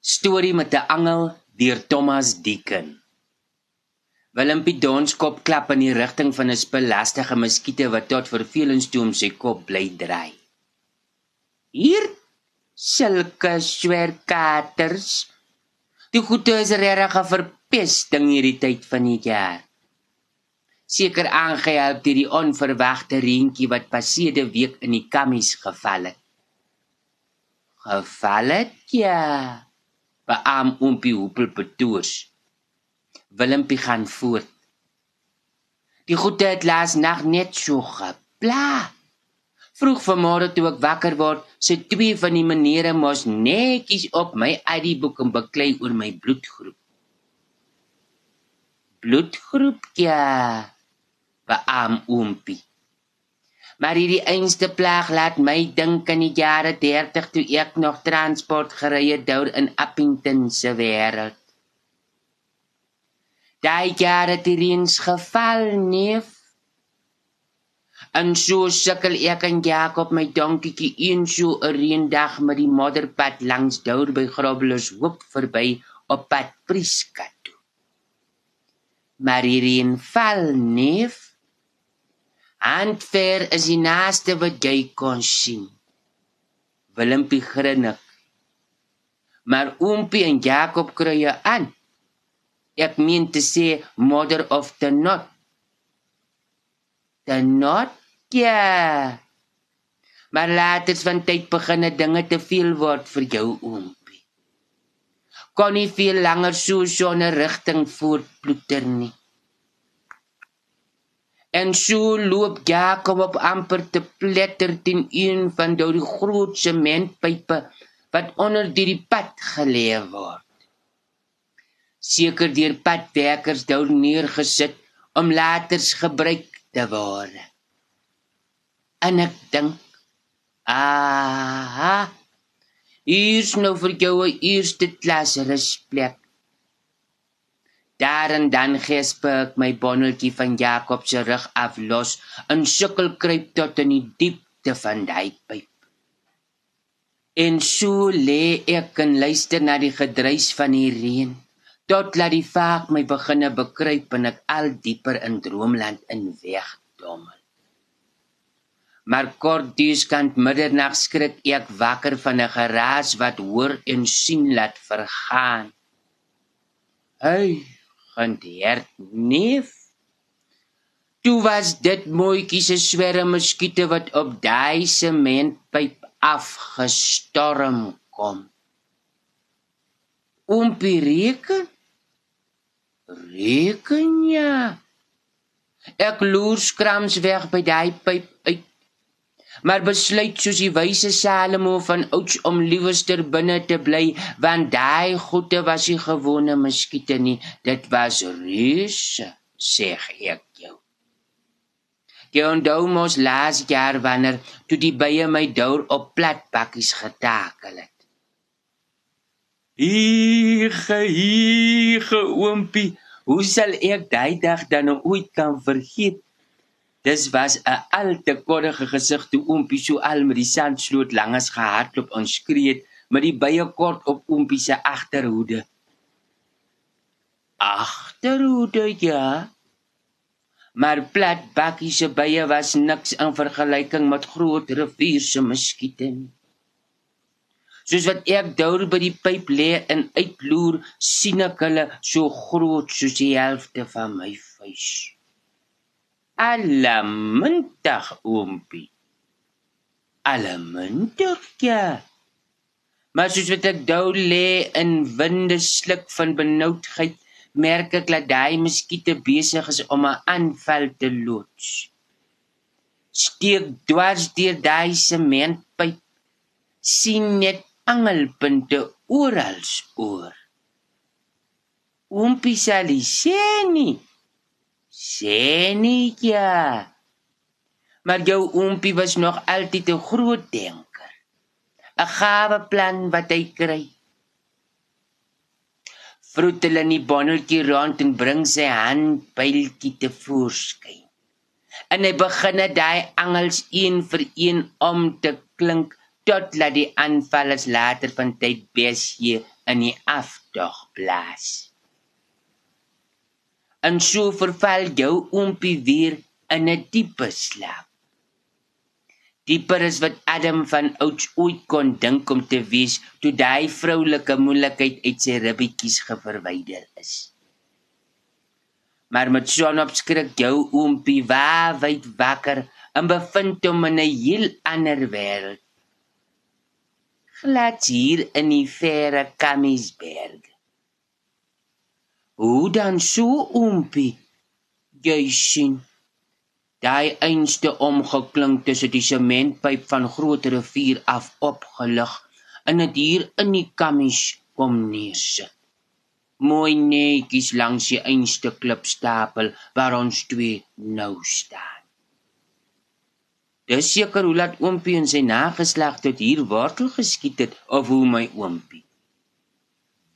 Storie met 'n angel deur Thomas Deacon. Willempie Donskop klap in die rigting van 'n spelastige muskiete wat tot vervelings toe om sy kop bly draai. Hier sulke swer katers. Die goeie is regtig verpesting hierdie tyd van die jaar. Seker aangehelp deur die onverwagte reentjie wat passeerde week in die kammies geval het. Geval het ja beam oompie hoepel betoors. Willempie gaan voort. Die goeie het laas nag net so gepla. Vroeg vanmôre toe ek wakker word, se twee van die menere mos netjies op my ID boek en beklei oor my bloedgroep. Bloedgroep ja. Beam oompie. Maar hierdie einste plaag laat my dink aan die jare 30 toe ek nog transport gery het deur in Appington se wêreld. Daai jare het eens geval, neef. En so sukkel ek en Jakob my donkietjie een so 'n reendag met die modderpad langs deur by Grobblers hoop verby op pad Prieskat toe. Maar hierdie val, neef. Handver is die naaste wat jy kon sien. Willempie grinnik. Maar oompie en Jakob kry aan. Ek meen te sê mother of the not. The not ja. Maar laat dit van tyd beginne dinge te veel word vir jou oompie. Kon nie veel langer so so 'n rigting voortploeter nie. En so loop Jakob op amper te pletter teen een van daardie groot sementpype wat onder die pad gelê word. Seker deur padwerkers daar neergesit om later gebruik te word. En ek dink, aha, hier's nou vir jou 'n eerste klas rusplek. Daar en dan gespreek my bonneltjie van Jakob se rug af los en sukkel kruip tot in die diepte van daai pyp. En so lê ek en luister na die gedruis van die reën tot laat die vaak my beginne bekruip en ek al dieper in droomland in wegdommel. Maar kort dieskant middernag skrik ek wakker van 'n geraas wat hoor en sien laat vergaan. Hey, hanteer neef. Toe was dit mooietjie se swerre muskiete wat op daai sementpyp afgestorm kom. Oompie reken? Reken ja. Ek loer skrams weg by daai pyp uit maar besluit soos die wyse Salomo van ouds om liewerster binne te bly want daai goeie was nie gewone muskiete nie. Dit was reuse sê ek jou. Jy onthou mos laas jaar wanneer toe die bye my deur op plat bakkies getakel het. Ige, ige oompie, hoe sal ek daai dag dan ooit kan vergeet? Dis was 'n al te koddige gesig toe oompie so al met die sandsloot langs gehardloop en skree met die bye kort op oompie se agterhoede. Agterhoede ja. Maar plat bakkie se bye was niks in vergelyking met groot rivier se muskiete nie. Soos wat ek deur by die pyp lê en uitloer, sien ek hulle so groot soos die helfte van my vuis. Alamuntig oompie. Alamuntig ja. Maar soos wat ek dou lê in winde sluk van benoudheid, merk ek dat daai muskiete besig is om 'n aanval te loods. Steek dwars deur daai sementpyp. sien net angelpunte oral oor. Oompie sal sê nie ja. Maar jou oompie was nog altyd 'n groot denker. 'n Gawe plan wat hy kry. Vroet hulle in die bonneltjie rond en bring sy hand pyltjie te voorskyn. En hy begin daai angels een vir een om te klink tot laat die aanvallers later van tyd besig in die afdog blaas. En so verval jou oompie weer in 'n diepe slaap. Dieper is wat Adam van ouds ooit kon dink om te wees toe daai vroulike moeilikheid uit sy ribbetjies geverwyder is. Maar met son op skrik jou oompie wyd wakker en bevind hom in 'n heel ander wêreld. Glad hier in die verre Kamiesberg. Hoe dan so oompie? Jy sien daai einste omgeklink tussen die sementpyp van groot rivier af opgelig en dit hier in die Kamies kom neersit. Mooi netjies langs die einste klipstapel waar ons twee nou staan. Dis seker hoe laat oompie en sy nageslag tot hier wortel geskiet het of hoe my oompie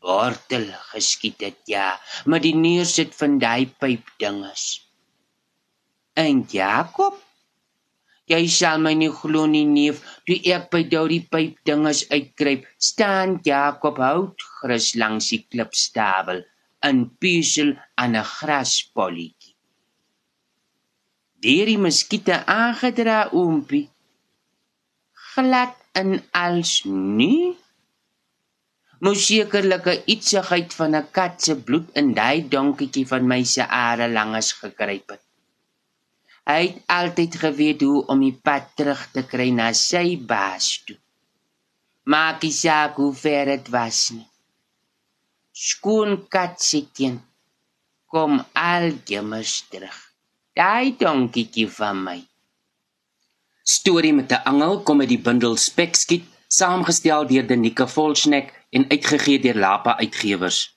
wortel geskiet het ja, maar die neersit van daai pyp dinges. En Jakob, jy sal my nie glo nie neef, toe ek by daardie pyp dinges uitkruip, staan Jakob hout grus langs die klipstabel in piesel aan 'n graspolletjie deur die muskiete aangedra oompie. Glad in als nie moes sekerlike ietsigheid van 'n kat se bloed in daai donkietjie van my se are langes gekruip het. Hy het altyd geweet hoe om die pad terug te kry na sy baas toe. Maak nie saak hoe ver dit was nie. Skoon kat sitjie kom al gemers terug. Daai donkietjie van my. Storie met 'n angel kom uit die bundel Spekskiet, saamgestel deur Denika Volchnek en uitgegee deur Lapa Uitgewers.